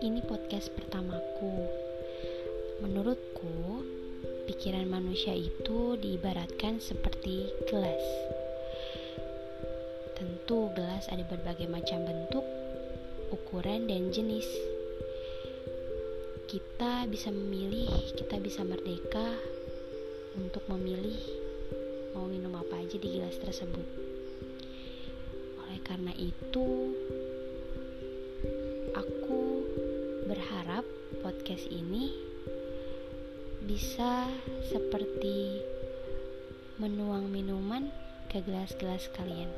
ini podcast pertamaku. Menurutku, pikiran manusia itu diibaratkan seperti gelas. Tentu, gelas ada berbagai macam bentuk, ukuran, dan jenis. Kita bisa memilih, kita bisa merdeka untuk memilih mau minum apa aja di gelas tersebut. Oleh karena itu, berharap podcast ini bisa seperti menuang minuman ke gelas-gelas kalian.